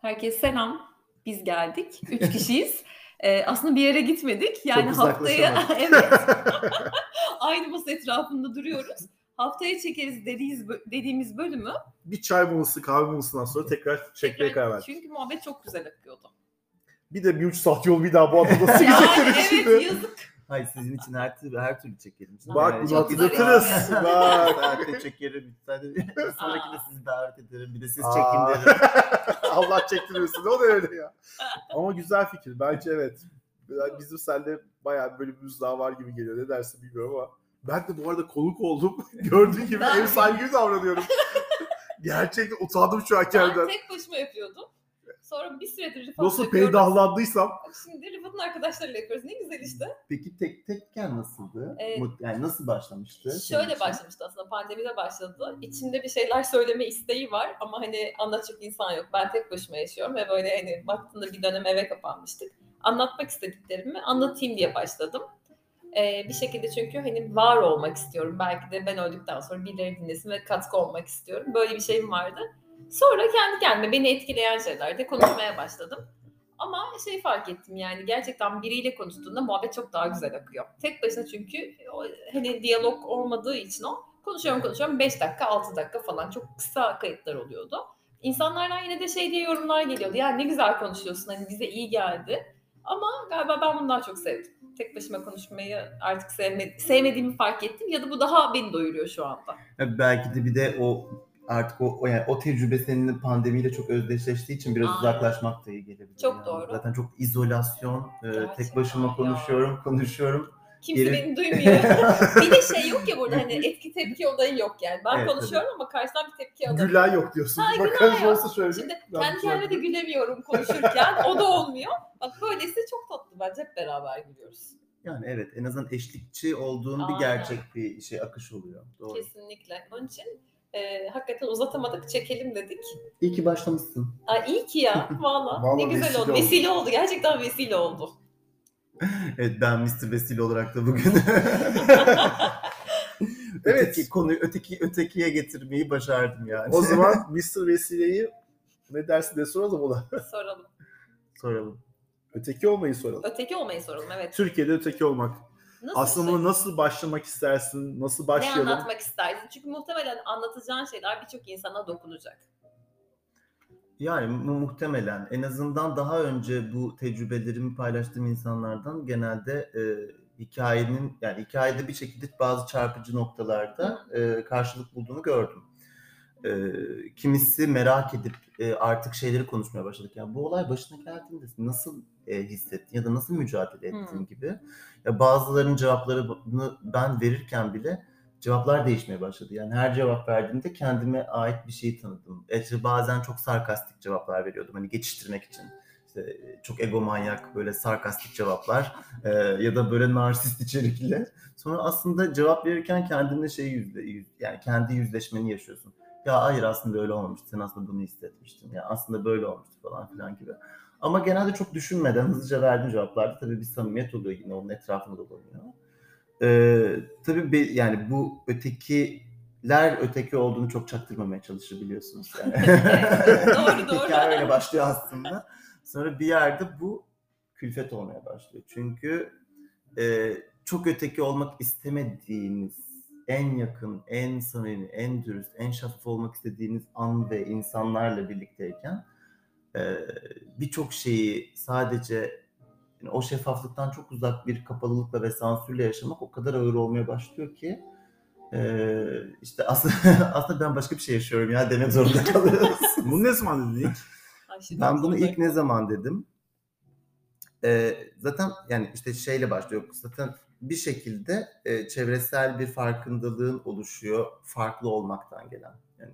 Herkese selam. Biz geldik. Üç kişiyiz. Ee, aslında bir yere gitmedik. Yani haftaya evet aynı masa etrafında duruyoruz. Haftaya çekeriz dediğimiz, dediğimiz bölümü. Bir çay molası kahve molasından sonra tekrar çekmeye karar verdik. Çünkü muhabbet çok güzel akıyordu. Bir de bir üç saat yol bir daha bu adada nasıl Yani gidecekleri evet şimdi. yazık. Hayır sizin için her türlü her türlü çekelim. Bak Yani bunu hatırlatırız. Bak. Saatte çekerim. Sonrakinde sizi davet ederim. Bir de siz çekin derim. Allah çektirmesin. O da öyle ya. Ama güzel fikir. Bence evet. Bizim sende bayağı bir bölümümüz daha var gibi geliyor. Ne dersin bilmiyorum ama. Ben de bu arada konuk oldum. Gördüğün gibi Ben- ev sahibi gibi davranıyorum. Gerçekten utandım şu an Ben kendimden. tek başıma yapıyordum. Sonra bir süredir Rıfat Nasıl peydahlandıysam. Şimdi Rıfat'ın arkadaşlarıyla yapıyoruz. Ne güzel işte. Peki tek tekken nasıldı? Ee, yani nasıl başlamıştı? Şöyle için? başlamıştı aslında pandemide başladı. İçimde bir şeyler söyleme isteği var ama hani anlatacak insan yok. Ben tek başıma yaşıyorum ve böyle hani baktığında bir dönem eve kapanmıştık. Anlatmak istediklerimi anlatayım diye başladım. Ee, bir şekilde çünkü hani var olmak istiyorum. Belki de ben öldükten sonra birileri dinlesin ve katkı olmak istiyorum. Böyle bir şeyim vardı. Sonra kendi kendime beni etkileyen şeylerde konuşmaya başladım. Ama şey fark ettim yani gerçekten biriyle konuştuğunda muhabbet çok daha güzel akıyor. Tek başına çünkü hani diyalog olmadığı için o konuşuyorum konuşuyorum 5 dakika 6 dakika falan çok kısa kayıtlar oluyordu. İnsanlardan yine de şey diye yorumlar geliyordu. Ya ne güzel konuşuyorsun hani bize iyi geldi. Ama galiba ben bunu daha çok sevdim. Tek başıma konuşmayı artık sevme, sevmediğimi fark ettim ya da bu daha beni doyuruyor şu anda. Ya belki de bir de o artık o, o yani o tecrübe senin pandemiyle çok özdeşleştiği için biraz Aynen. uzaklaşmak da iyi gelebilir. Çok yani. doğru. Zaten çok izolasyon. e, Gerçekten tek başıma ya. konuşuyorum, konuşuyorum. Kimse Geri- beni duymuyor. bir de şey yok ya burada hani etki tepki olayı yok yani. Ben Evet, konuşuyorum ama karşıdan bir tepki alamıyorum. Gülen yok diyorsun. Ha, yok. olsa şöyle. Şimdi Ben kendi bir kendime de gülemiyorum konuşurken. o da olmuyor. Bak böylesi çok tatlı bence hep beraber gülüyoruz. Yani evet en azından eşlikçi olduğun bir Aynen. gerçek bir şey akış oluyor. Doğru. Kesinlikle. Onun için e, hakikaten uzatamadık çekelim dedik. İyi ki başlamışsın. Aa, iyi ki ya valla. Vallahi ne güzel vesile oldu. oldu. Vesile oldu. Gerçekten vesile oldu. Evet ben Mr. Vesile olarak da bugün Evet. öteki konuyu öteki ötekiye getirmeyi başardım yani. O zaman Mr. Vesile'yi ne dersin de soralım ona. Soralım. soralım. Öteki olmayı soralım. Öteki olmayı soralım evet. Türkiye'de öteki olmak. Nasıl Aslında şey- bunu nasıl başlamak istersin? Nasıl ne başlayalım? anlatmak istersin? Çünkü muhtemelen anlatacağın şeyler birçok insana dokunacak. Yani mu- muhtemelen en azından daha önce bu tecrübelerimi paylaştığım insanlardan genelde e, hikayenin yani hikayede bir şekilde bazı çarpıcı noktalarda e, karşılık bulduğunu gördüm. E, kimisi merak edip e, artık şeyleri konuşmaya başladık. Yani bu olay başına geldiğinde nasıl e, hissettin ya da nasıl mücadele ettin Hı. gibi. Ya bazılarının cevaplarını ben verirken bile cevaplar değişmeye başladı. Yani her cevap verdiğimde kendime ait bir şeyi tanıdım. İşte bazen çok sarkastik cevaplar veriyordum hani geçiştirmek için. İşte çok egomanyak böyle sarkastik cevaplar e, ya da böyle narsist içerikli. Sonra aslında cevap verirken kendine şey yüzle, yüz, yani kendi yüzleşmeni yaşıyorsun. Ya hayır aslında öyle olmamıştı. Sen aslında bunu hissetmiştin. Ya aslında böyle olmuştu falan filan gibi. Ama genelde çok düşünmeden hızlıca verdiğim cevaplarda tabii bir samimiyet oluyor yine onun etrafında dolanıyor. Ee, tabii be- yani bu ötekiler öteki olduğunu çok çaktırmamaya çalışır biliyorsunuz. Yani. Doğru, doğru. Hikaye öyle başlıyor aslında. Sonra bir yerde bu külfet olmaya başlıyor. Çünkü e, çok öteki olmak istemediğiniz, en yakın, en samimi, en dürüst, en şeffaf olmak istediğiniz an ve insanlarla birlikteyken e, birçok şeyi sadece yani o şeffaflıktan çok uzak bir kapalılıkla ve sansürle yaşamak o kadar ağır olmaya başlıyor ki e, işte aslında aslında ben başka bir şey yaşıyorum ya demek zorunda kalıyoruz. Bunu ne zaman dedin ilk? Ay, şimdi Ben bunu ilk ne zaman dedim? Ee, zaten yani işte şeyle başlıyor. Zaten bir şekilde e, çevresel bir farkındalığın oluşuyor farklı olmaktan gelen. Yani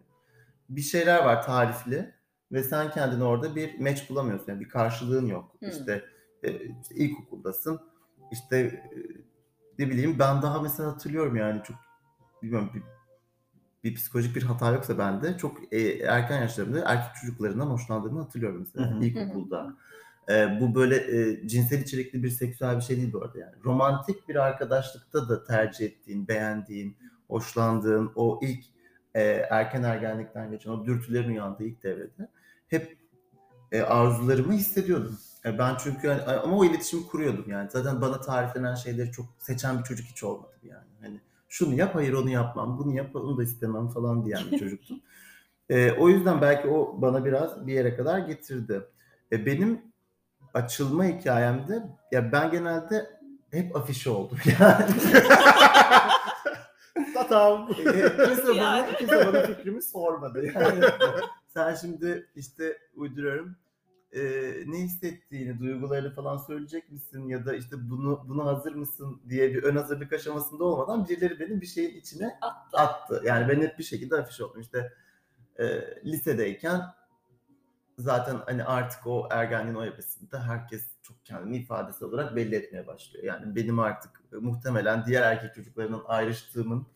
bir şeyler var tarifli ve sen kendini orada bir match bulamıyorsun. Yani bir karşılığın yok. Hmm. İşte, e, işte ilkokuldasın. İşte e, ne bileyim ben daha mesela hatırlıyorum yani çok bilmiyorum bir, bir psikolojik bir hata yoksa bende çok e, erken yaşlarımda erkek çocuklarından hoşlandığımı hatırlıyorum mesela ilkokulda. E, bu böyle e, cinsel içerikli bir seksüel bir şey değil bu arada yani. Romantik bir arkadaşlıkta da tercih ettiğin, beğendiğin, hoşlandığın o ilk e, erken ergenlikten geçen o dürtülerin uyandığı ilk devrede hep e, arzularımı hissediyordum. E, ben çünkü hani, ama o iletişimi kuruyordum yani. Zaten bana tariflenen şeyleri çok seçen bir çocuk hiç olmadı yani. Hani şunu yap, hayır onu yapmam, bunu yap, onu da istemem falan diyen bir çocuktum. E, o yüzden belki o bana biraz bir yere kadar getirdi. E, benim açılma hikayemde ya ben genelde hep afişi oldum yani. Tatam. kimse, bana, kimse bana fikrimi sormadı yani. Sen şimdi işte uyduruyorum e, ne hissettiğini, duygularını falan söyleyecek misin ya da işte bunu buna hazır mısın diye bir ön hazırlık aşamasında olmadan birileri benim bir şeyin içine Attı. attı. Yani ben hep bir şekilde afiş oldum. İşte e, lisedeyken zaten hani artık o ergenliğin o evresinde herkes çok kendini ifadesi olarak belli etmeye başlıyor. Yani benim artık e, muhtemelen diğer erkek çocuklarının ayrıştığımın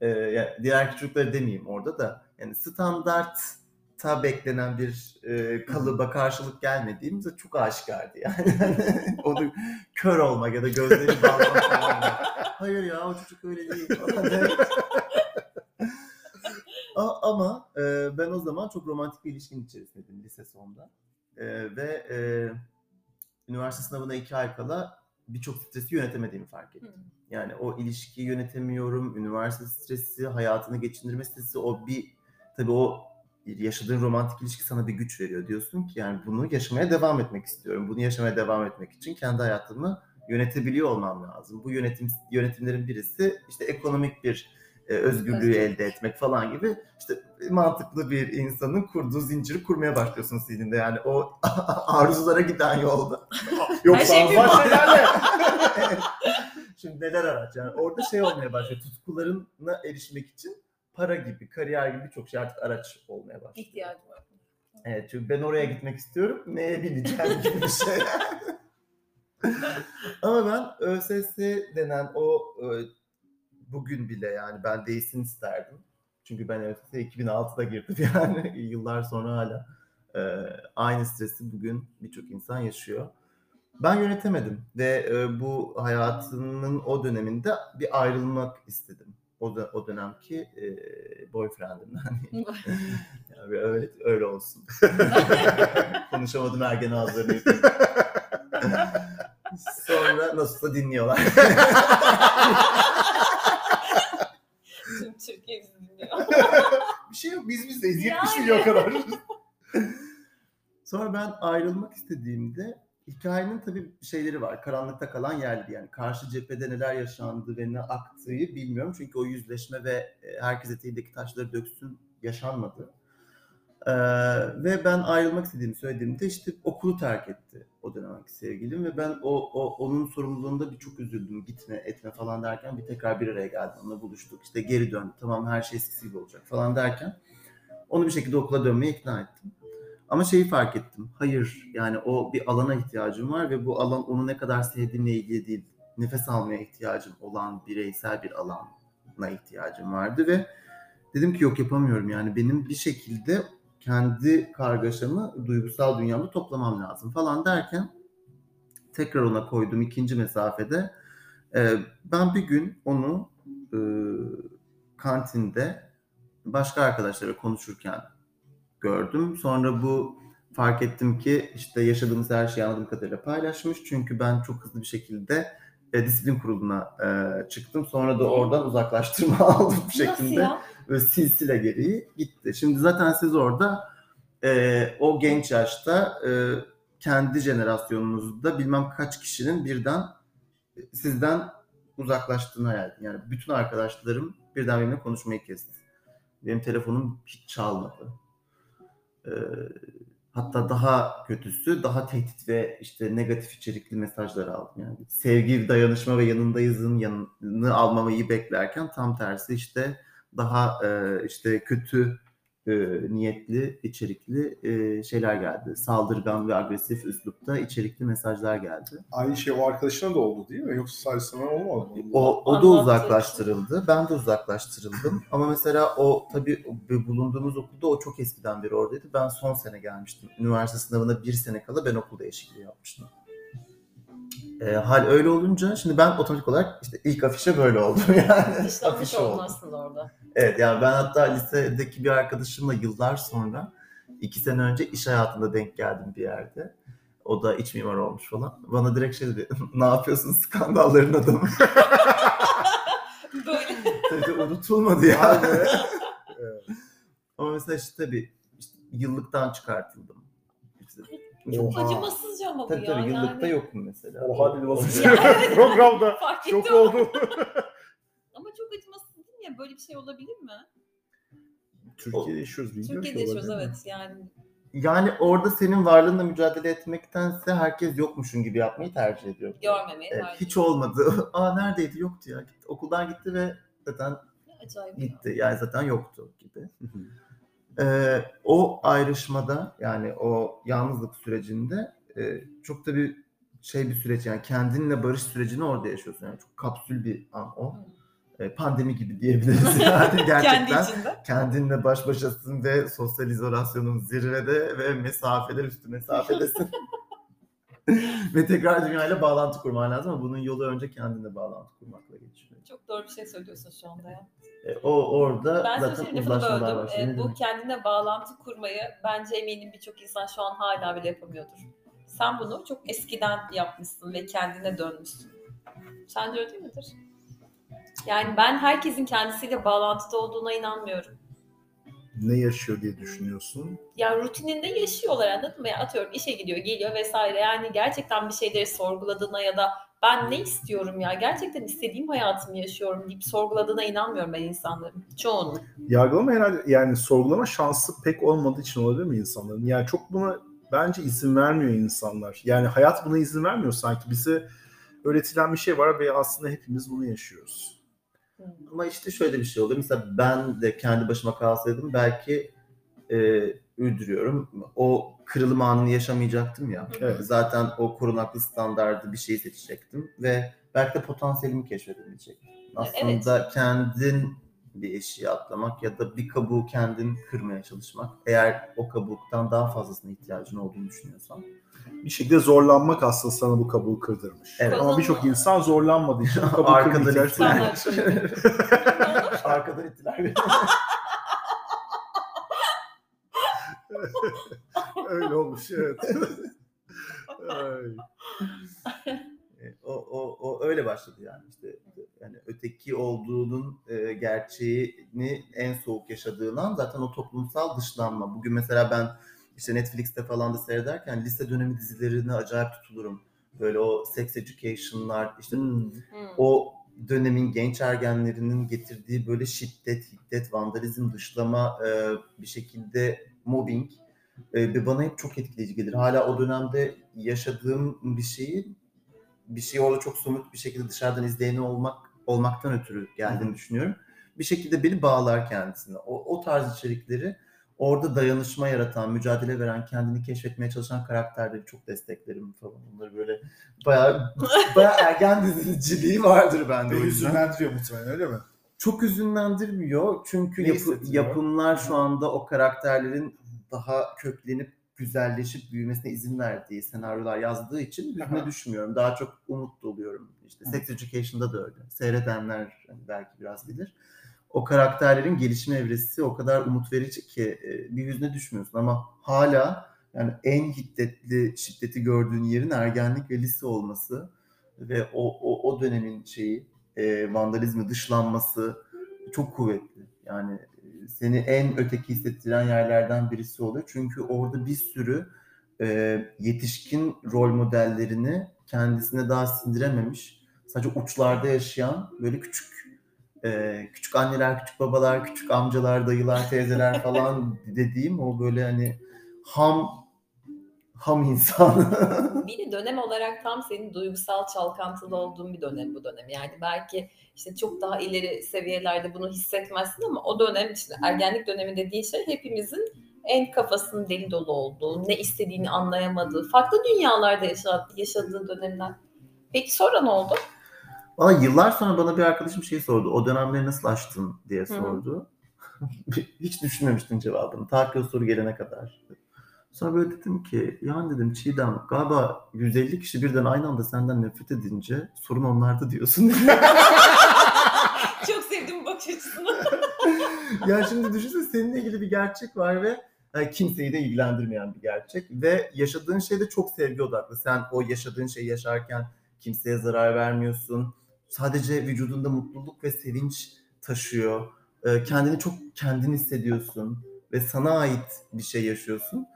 e, ya diğer erkek çocukları demeyeyim orada da yani standartta beklenen bir e, kalıba karşılık gelmediğimiz de çok aşikardı yani. Onu kör olmak ya da gözleri bağlamak. Hayır ya o çocuk öyle değil Ama e, ben o zaman çok romantik bir ilişkinin içerisindeydim lise sonunda. E, ve e, üniversite sınavına iki ay kala birçok stresi yönetemediğimi fark ettim. Hı. Yani o ilişkiyi yönetemiyorum, üniversite stresi, hayatını geçindirme stresi, o bir tabii o yaşadığın romantik ilişki sana bir güç veriyor. Diyorsun ki yani bunu yaşamaya devam etmek istiyorum. Bunu yaşamaya devam etmek için kendi hayatımı yönetebiliyor olmam lazım. Bu yönetim yönetimlerin birisi işte ekonomik bir e, özgürlüğü Özgürlük. elde etmek falan gibi işte mantıklı bir insanın kurduğu zinciri kurmaya başlıyorsun zihninde. Yani o arzulara giden yolda. Yoksa şey bir başka yerle. Şimdi neler araç yani orada şey olmaya başlıyor. Tutkularına erişmek için para gibi, kariyer gibi birçok şey artık araç olmaya başlıyor. İhtiyacı var. Evet çünkü ben oraya gitmek istiyorum. Neye bineceğim gibi bir şey. Ama ben ÖSS denen o e, bugün bile yani ben değilsin isterdim. Çünkü ben ÖSS 2006'da girdim yani yıllar sonra hala e, aynı stresi bugün birçok insan yaşıyor. Ben yönetemedim ve e, bu hayatımın o döneminde bir ayrılmak istedim. O, da, o dönemki e, boyfriendimden. Yani öyle, öyle olsun. Konuşamadım ergen ağızlarını yıkayım. Sonra nasılsa dinliyorlar. Tüm Türkiye bizi dinliyor. bir şey yok biz bizdeyiz. 70 Yani. milyon kadar. Sonra ben ayrılmak istediğimde hikayenin tabii şeyleri var. Karanlıkta kalan yerdi yani. Karşı cephede neler yaşandı ve ne aktığı bilmiyorum. Çünkü o yüzleşme ve e, herkes eteğindeki taşları döksün yaşanmadı. Ee, ve ben ayrılmak istediğimi söylediğimde işte okulu terk etti o dönemki sevgilim ve ben o, o onun sorumluluğunda bir çok üzüldüm gitme etme falan derken bir tekrar bir araya geldim onunla buluştuk işte geri döndü tamam her şey eskisi gibi olacak falan derken onu bir şekilde okula dönmeye ikna ettim. Ama şeyi fark ettim. Hayır yani o bir alana ihtiyacım var ve bu alan onu ne kadar sevdiğimle ilgili değil. Nefes almaya ihtiyacım olan bireysel bir alana ihtiyacım vardı ve dedim ki yok yapamıyorum yani benim bir şekilde kendi kargaşamı duygusal dünyamda toplamam lazım falan derken tekrar ona koyduğum ikinci mesafede e, ben bir gün onu e, kantinde başka arkadaşlara konuşurken gördüm. Sonra bu fark ettim ki işte yaşadığımız her şeyi anladığım kadarıyla paylaşmış. Çünkü ben çok hızlı bir şekilde e, disiplin kuruluna e, çıktım. Sonra da oradan uzaklaştırma aldım bu Nasıl şekilde ya? Silsile gereği gitti. Şimdi zaten siz orada e, o genç yaşta e, kendi jenerasyonunuzda bilmem kaç kişinin birden e, sizden uzaklaştığını hayal edin. Yani bütün arkadaşlarım birden benimle konuşmayı kesti. Benim telefonum hiç çalmadı. E, hatta daha kötüsü daha tehdit ve işte negatif içerikli mesajlar aldım. Yani sevgi, dayanışma ve yanındayızın yanını almamayı beklerken tam tersi işte daha e, işte kötü e, niyetli, içerikli e, şeyler geldi. Saldırgan ve agresif üslupta içerikli mesajlar geldi. Aynı şey o arkadaşına da oldu değil mi? Yoksa sadece sana olmadı mı? O, o da uzaklaştırıldı. Ben de uzaklaştırıldım. Ama mesela o tabii bulunduğumuz okulda o çok eskiden beri oradaydı. Ben son sene gelmiştim. Üniversite sınavına bir sene kala ben okul değişikliği yapmıştım. E, hal öyle olunca şimdi ben otomatik olarak işte ilk afişe böyle oldum yani. Afişe oldun oldum. aslında orada. Evet yani ben hatta lisedeki bir arkadaşımla yıllar sonra iki sene önce iş hayatında denk geldim bir yerde. O da iç mimar olmuş falan. Bana direkt şey dedi. ne yapıyorsun skandalların adamı? Böyle Tabii unutulmadı ya. Evet. Ama mesela işte tabii işte yıllıktan çıkartıldım. İşte, çok Oha. acımasızca ama bu tabii ya. tabii yıllıkta yani. yokum mesela. Oha dedi Ya, evet. programda. Fark Çok ettim. oldu. Ama çok ya? Böyle bir şey olabilir mi? Türkiye'de yaşıyoruz. bilmiyorum Türkiye'de ki yaşıyoruz evet yani. Yani orada senin varlığınla mücadele etmektense herkes yokmuşun gibi yapmayı tercih ediyor. Görmemeyi Evet, tercih hiç olmadı. Aa neredeydi? Yoktu ya. Gitti. Okuldan gitti ve zaten acayip ya. gitti. Yani zaten yoktu gibi. Ee, o ayrışmada yani o yalnızlık sürecinde e, çok da bir şey bir süreç yani kendinle barış sürecini orada yaşıyorsun. Yani çok kapsül bir an o. E, pandemi gibi diyebiliriz yani gerçekten. Kendi kendinle baş başasın ve sosyal izolasyonun zirvede ve mesafeler üstü mesafedesin. ve tekrar dünyayla bağlantı kurman lazım ama bunun yolu önce kendinle bağlantı kurmakla geçiyor. Çok doğru bir şey söylüyorsun şu anda ya. E, o orada Ben zaten uzlaşmalar başlıyor. Ne bu kendine bağlantı kurmayı bence eminim birçok insan şu an hala bile yapamıyordur. Sen bunu çok eskiden yapmışsın ve kendine dönmüşsün. Sence öyle değil midir? Yani ben herkesin kendisiyle bağlantıda olduğuna inanmıyorum. Ne yaşıyor diye düşünüyorsun. Yani rutininde yaşıyorlar anladın mı? Ya atıyorum işe gidiyor, geliyor vesaire. Yani gerçekten bir şeyleri sorguladığına ya da ben ne istiyorum ya gerçekten istediğim hayatımı yaşıyorum deyip sorguladığına inanmıyorum ben insanların. Çoğunun. Yargılama herhalde yani sorgulama şansı pek olmadığı için olabilir mi insanların? Yani çok buna bence izin vermiyor insanlar. Yani hayat buna izin vermiyor sanki. Bize öğretilen bir şey var ve aslında hepimiz bunu yaşıyoruz. Ama işte şöyle bir şey oluyor. Mesela ben de kendi başıma kalsaydım belki e, üldürüyorum. O kırılım anını yaşamayacaktım ya. Evet. Zaten o korunaklı standardı bir şeyi seçecektim ve belki de potansiyelimi keşfedemeyecektim. Aslında kendin bir eşiği atlamak ya da bir kabuğu kendin kırmaya çalışmak. Eğer o kabuktan daha fazlasına ihtiyacın olduğunu düşünüyorsan. Bir şekilde zorlanmak aslında sana bu kabuğu kırdırmış. Evet. Ama birçok insan zorlanmadığı için bu kabuğu Arkadan kırmaya. İnsanlar- Arkadan ittiler. Öyle olmuş evet. Ay. E, o, o, o öyle başladı yani işte yani öteki olduğunun e, gerçeğini en soğuk yaşadığın an zaten o toplumsal dışlanma. Bugün mesela ben işte Netflix'te falan da seyrederken lise dönemi dizilerine acayip tutulurum. Böyle o sex education'lar işte Hmm. O dönemin genç ergenlerinin getirdiği böyle şiddet, hiddet, vandalizm, dışlama e, bir şekilde mobbing e, bana hep çok etkileyici gelir. Hala o dönemde yaşadığım bir şeyi bir şeyi orada çok somut bir şekilde dışarıdan izleyeni olmak olmaktan ötürü geldiğini düşünüyorum. Bir şekilde beni bağlar kendisine. O, o tarz içerikleri orada dayanışma yaratan, mücadele veren, kendini keşfetmeye çalışan karakterleri çok desteklerim falan. Bunları böyle bayağı bayağı ergen diziciliği vardır bende Beni hüzünlendiriyor muhtemelen öyle mi? Çok üzünlendirmiyor çünkü Ne yapı- yapımlar şu anda o karakterlerin daha köklenip güzelleşip büyümesine izin verdiği senaryolar yazdığı için hüzne düşmüyorum. Daha çok umut doluyorum. İşte. Sex Education'da da öyle. Seyredenler belki biraz bilir. O karakterlerin gelişim evresi o kadar umut verici ki e, bir hüzne düşmüyorsun ama hala yani en hiddetli şiddeti gördüğün yerin ergenlik ve lise olması ve o o, o dönemin şeyi e, vandalizmi dışlanması çok kuvvetli. Yani seni en öteki hissettiren yerlerden birisi oluyor. Çünkü orada bir sürü e, yetişkin rol modellerini kendisine daha sindirememiş, sadece uçlarda yaşayan böyle küçük e, küçük anneler, küçük babalar, küçük amcalar, dayılar, teyzeler falan dediğim o böyle hani ham ham insan. bir de dönem olarak tam senin duygusal çalkantılı olduğun bir dönem bu dönem. Yani belki işte çok daha ileri seviyelerde bunu hissetmezsin ama o dönem işte ergenlik dönemi dediğin şey hepimizin en kafasının deli dolu olduğu, ne istediğini anlayamadığı, farklı dünyalarda yaşadığı, yaşadığı dönemler. Peki sonra ne oldu? Valla yıllar sonra bana bir arkadaşım şey sordu. O dönemleri nasıl açtın diye hı. sordu. Hiç düşünmemiştim cevabını. Ta ki o soru gelene kadar. Sonra böyle dedim ki yani dedim Çiğdem galiba 150 kişi birden aynı anda senden nefret edince sorun onlarda diyorsun. Çok sevdim bakış açısını. ya şimdi düşünsene seninle ilgili bir gerçek var ve e, kimseyi de ilgilendirmeyen bir gerçek ve yaşadığın şey de çok sevgi odaklı. Sen o yaşadığın şeyi yaşarken kimseye zarar vermiyorsun. Sadece vücudunda mutluluk ve sevinç taşıyor. E, kendini çok kendin hissediyorsun ve sana ait bir şey yaşıyorsun.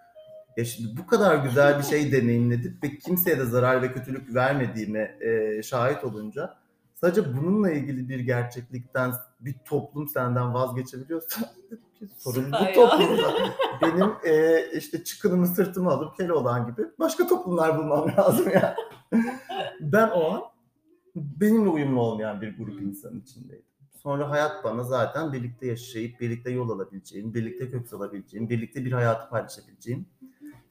Ya şimdi bu kadar güzel bir şey deneyimledip ve kimseye de zarar ve kötülük vermediğime e, şahit olunca sadece bununla ilgili bir gerçeklikten bir toplum senden vazgeçebiliyorsa sorun bu toplumda. Benim e, işte çıkınımı sırtıma alıp Keloğlan gibi başka toplumlar bulmam lazım ya. ben o an benimle uyumlu olmayan bir grup insanın içindeydim. Sonra hayat bana zaten birlikte yaşayıp birlikte yol alabileceğim, birlikte kök salabileceğim, birlikte bir hayatı paylaşabileceğim.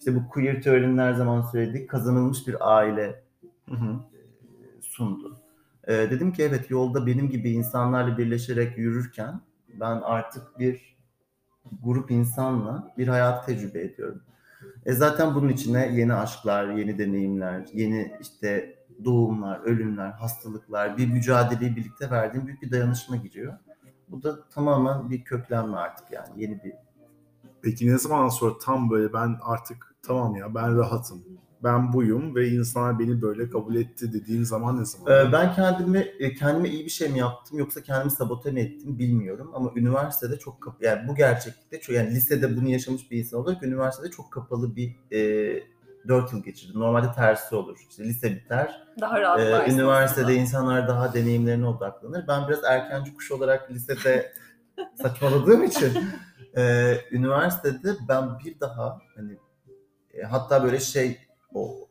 İşte bu queer teorinin her zaman söylediği kazanılmış bir aile Hı hı. e, sundu. E, dedim ki evet yolda benim gibi insanlarla birleşerek yürürken ben artık bir grup insanla bir hayat tecrübe ediyorum. E zaten bunun içine yeni aşklar, yeni deneyimler, yeni işte doğumlar, ölümler, hastalıklar, bir mücadeleyi birlikte verdiğim büyük bir dayanışma giriyor. Bu da tamamen bir köklenme artık yani yeni bir Peki ne zaman sonra tam böyle ben artık tamam ya ben rahatım. Ben buyum ve insanlar beni böyle kabul etti dediğin zaman ne zaman? Ee, Ben kendimi e, kendime iyi bir şey mi yaptım yoksa kendimi sabote mi ettim bilmiyorum ama üniversitede çok kapı yani bu gerçeklikte çok yani lisede bunu yaşamış bir insan olarak üniversitede çok kapalı bir e, 4 yıl geçirdim. Normalde tersi olur. İşte lise biter. Daha rahat Ee, varsın üniversitede aslında. insanlar daha deneyimlerine odaklanır. Ben biraz erkenci kuş olarak lisede saçmaladığım için e, üniversitede ben bir daha hani e, hatta böyle şey o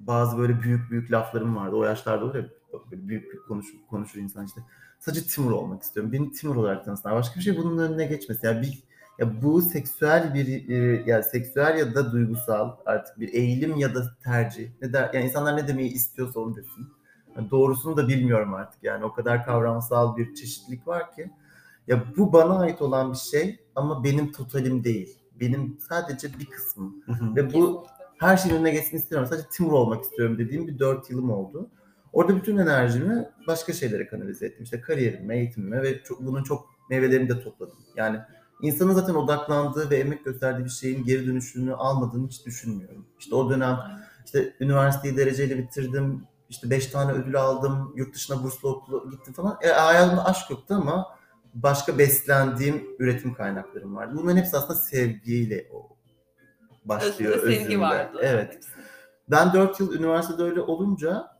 bazı böyle büyük büyük laflarım vardı. O yaşlarda olur böyle büyük büyük konuş, konuşur insan işte. Sadece Timur olmak istiyorum. Beni Timur olarak tanısınlar. Başka bir şey bunun önüne geçmesin. Yani bir ya bu seksüel bir e, yani seksüel ya da duygusal artık bir eğilim ya da tercih. Ne der yani insanlar ne demeyi istiyorsa onu desin. Yani doğrusunu da bilmiyorum artık yani o kadar kavramsal bir çeşitlilik var ki. Ya bu bana ait olan bir şey ama benim totalim değil. Benim sadece bir kısmım. Ve bu her şeyin önüne geçsin istemiyorum. Sadece Timur olmak istiyorum dediğim bir dört yılım oldu. Orada bütün enerjimi başka şeylere kanalize ettim. İşte kariyerime, eğitimime ve çok, bunun çok meyvelerini de topladım. Yani insanın zaten odaklandığı ve emek gösterdiği bir şeyin geri dönüşünü almadığını hiç düşünmüyorum. İşte o dönem işte üniversiteyi dereceyle bitirdim. İşte beş tane ödül aldım. Yurt dışına burslu okula gittim falan. E, hayatımda aşk yoktu ama başka beslendiğim üretim kaynaklarım vardı. Bunların hepsi aslında sevgiyle başlıyor. Özünde sevgi özünde. vardı. Evet. Ben 4 yıl üniversitede öyle olunca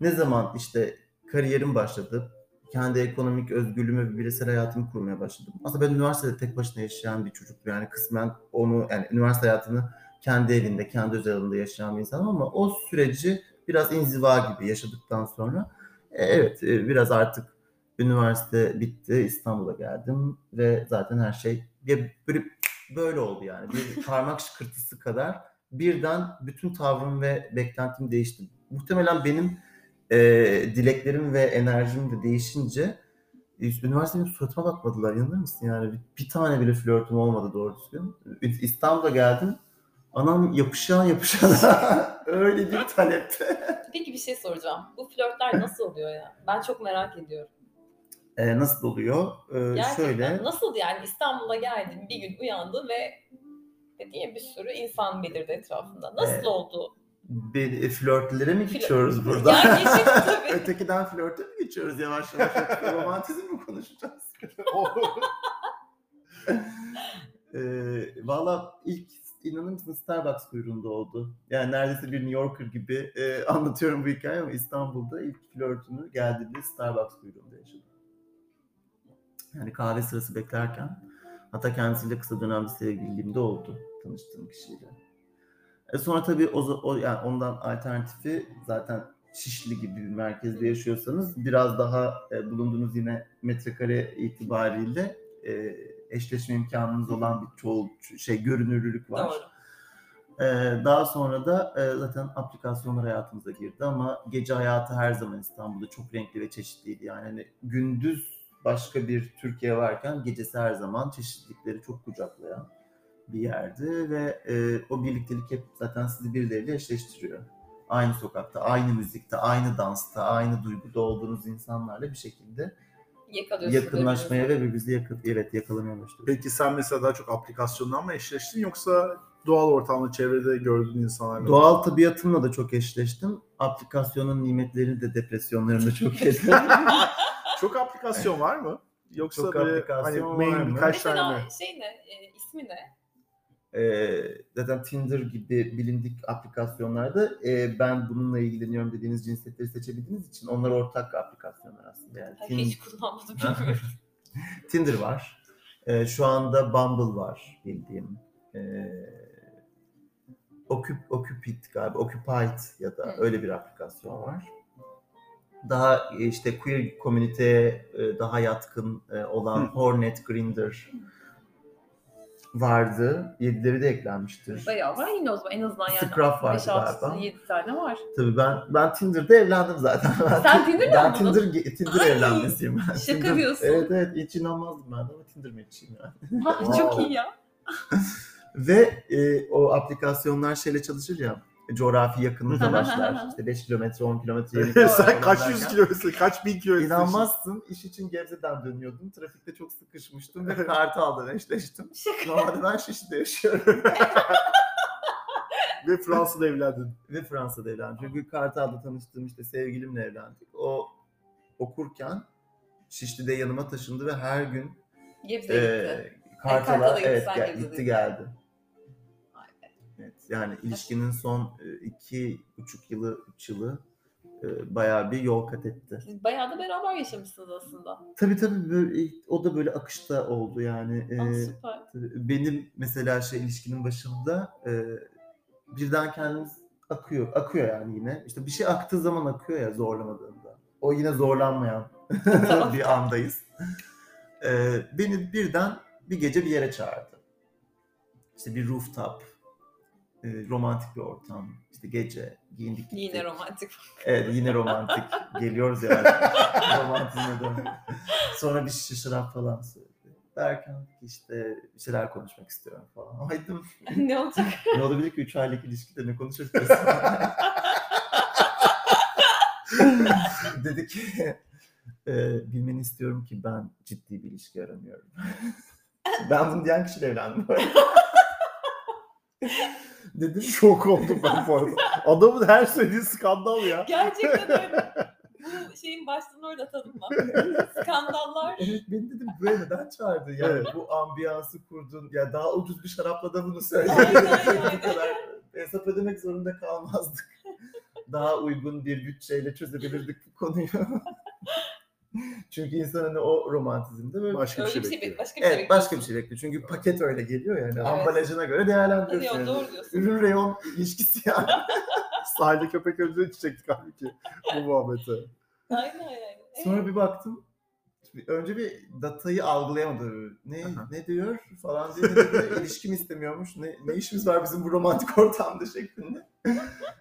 ne zaman işte kariyerim başladı, kendi ekonomik özgürlüğümü ve bireysel hayatımı kurmaya başladım. Aslında ben üniversitede tek başına yaşayan bir çocuktum. Yani kısmen onu, yani üniversite hayatını kendi evinde, kendi özel alanında yaşayan bir insanım ama o süreci biraz inziva gibi yaşadıktan sonra e, evet e, biraz artık üniversite bitti, İstanbul'a geldim ve zaten her şey bir- böyle böyle oldu yani. Bir parmak şıkırtısı kadar birden bütün tavrım ve beklentim değişti. Muhtemelen benim e, dileklerim ve enerjim de değişince e, üniversitenin suratıma bakmadılar. İnanır mısın yani? Bir, bir tane bile flörtüm olmadı doğru düzgün. İstanbul'a geldim. Anam yapışan yapışan öyle bir talepte. Peki bir şey soracağım. Bu flörtler nasıl oluyor ya? Ben çok merak ediyorum. E, nasıl oluyor? E, Gerçekten şöyle. nasıl yani İstanbul'a geldin bir gün uyandın ve dediğim bir sürü insan belirdi etrafında. Nasıl Evet. oldu? Bir, e, flörtlere mi Flört- geçiyoruz burada? Ya geçin tabii. Ötekiden flörte mi geçiyoruz yavaş yavaş? Romantizm mi konuşacağız? Ee, Valla ilk inanır mısın Starbucks kuyruğunda oldu. Yani neredeyse bir New Yorker gibi e, anlatıyorum bu hikayeyi ama İstanbul'da ilk flörtünü geldiğinde Starbucks kuyruğunda yaşadım. Yani kahve sırası beklerken hatta kendisiyle kısa dönemde sevgililiğim de oldu tanıştığım kişiyle. E sonra tabii o, o yani ondan alternatifi zaten Şişli gibi bir merkezde yaşıyorsanız biraz daha e, bulunduğunuz yine metrekare itibariyle e, eşleşme imkanınız olan bir çoğu şey görünürlülük var. Doğru. Ee, daha sonra da e, zaten aplikasyonlar hayatımıza girdi ama gece hayatı her zaman İstanbul'da çok renkli ve çeşitliydi. Yani hani gündüz başka bir Türkiye varken gecesi her zaman çeşitlilikleri çok kucaklayan bir yerdi ve e, o birliktelik hep zaten sizi birileriyle eşleştiriyor. Aynı sokakta, aynı müzikte, aynı dansta, aynı duyguda olduğunuz insanlarla bir şekilde yakınlaşmaya ve birbirimizi yakın, evet yakalamaya başlıyoruz. Peki sen mesela daha çok aplikasyondan mı eşleştin yoksa doğal ortamda çevrede gördüğün insanlarla mı? Doğal tabiatımla da çok eşleştim. Aplikasyonun nimetlerini de depresyonlarını da çok yedim. Çok aplikasyon var mı? Yoksa Çok böyle hani main var mı? birkaç Mesela tane mi? şey ne? E, ismi ne? Ee, zaten Tinder gibi bilindik aplikasyonlarda e, ben bununla ilgileniyorum dediğiniz cinsiyetleri seçebildiğiniz için onlar ortak aplikasyonlar aslında. Yani Ay, Tin- Hiç kullanmadım bilmiyorum. Tinder var. Ee, şu anda Bumble var bildiğim. Ee, Occup, Occupid galiba, Occupied ya da öyle bir aplikasyon var. Daha e, işte queer komüniteye e, daha yatkın e, olan Hı. Hornet, Grindr vardı. Yedileri de eklenmiştir. Bayağı var yine o zaman en azından yani. Scruff vardı 5 6 galiba. 7 tane var. Tabii ben ben Tinder'da evlendim zaten. Ben, Sen Tinder'da ben mı Tinder, Tinder Ay, evlenmesiyim ben. şaka Tinder- diyorsun. Evet evet hiç inanmazdım ben ama Tinder match'iyim yani. Ha. Çok iyi ya. Ve e, o aplikasyonlar şeyle çalışır ya coğrafi yakınlıkla başlar. İşte 5 kilometre 10 kilometre Sen kaç yüz kilometre, kaç bin kilometre? İnanmazsın iş için Gebze'den dönüyordum. Trafikte çok sıkışmıştım ve Kartal'dan eşleştim. Normalde ben Şişli'de yaşıyorum. Ve Fransa'da evlendin. ve Fransa'da evlendim. Çünkü Kartal'da tanıştığım işte sevgilimle evlendik. O okurken Şişli'de yanıma taşındı ve her gün Gebze'ye gitti. e, Kartal'a Kartal'a gitti, evet, sen gel- Gebze'de gitti gittin. geldi. Evet, yani ilişkinin son e, iki buçuk yılı, üç yılı e, bayağı bir yol kat etti. Bayağı da beraber yaşamışsınız aslında. Tabii tabii böyle, o da böyle akışta oldu yani. E, Aa, süper. benim mesela şey ilişkinin başında e, birden kendimiz akıyor. Akıyor yani yine. İşte bir şey aktığı zaman akıyor ya zorlamadığında. O yine zorlanmayan bir andayız. E, beni birden bir gece bir yere çağırdı. İşte bir rooftop, e, romantik bir ortam, işte gece giyindik gittik. Yine romantik. Evet yine romantik. Geliyoruz yani. Romantizme dön. Sonra bir şişe şarap falan söyledi. Derken işte bir şeyler konuşmak istiyorum falan. Aydım. ne olacak? ne olabilir ki 3 aylık ilişkide ne konuşuruz? Dedi ki e, bilmeni istiyorum ki ben ciddi bir ilişki aramıyorum. ben bunu diyen kişiyle evlendim. Dedim Şok oldum ben bu arada. Adamın her söylediği skandal ya. Gerçekten öyle. Bu şeyin başlığını orada tanımla. Skandallar. Evet beni dedim buraya neden çağırdı yani Evet. bu ambiyansı kurdun ya daha ucuz bir şarapla da bunu söyle. Aynen, aynen. Bu kadar hesap ödemek zorunda kalmazdık. Daha uygun bir bütçeyle çözebilirdik bu konuyu. Çünkü insan hani o romantizmde böyle Başka bir Öyle şey bir şey bekliyor. bek- başka bir şey Evet başka bir şey bekliyor. Çünkü paket öyle geliyor yani. Evet. Ambalajına göre değerlendiriyorsun. Diyor, yani. doğru diyorsun. Ürün reyon ilişkisi yani. Sahilde köpek öldüğü çiçektik halbuki bu muhabbete. Aynen yani. Sonra bir baktım. Önce bir datayı algılayamadı. Ne Aha. ne diyor falan diye dedi. İlişkim istemiyormuş. Ne, ne işimiz var bizim bu romantik ortamda şeklinde.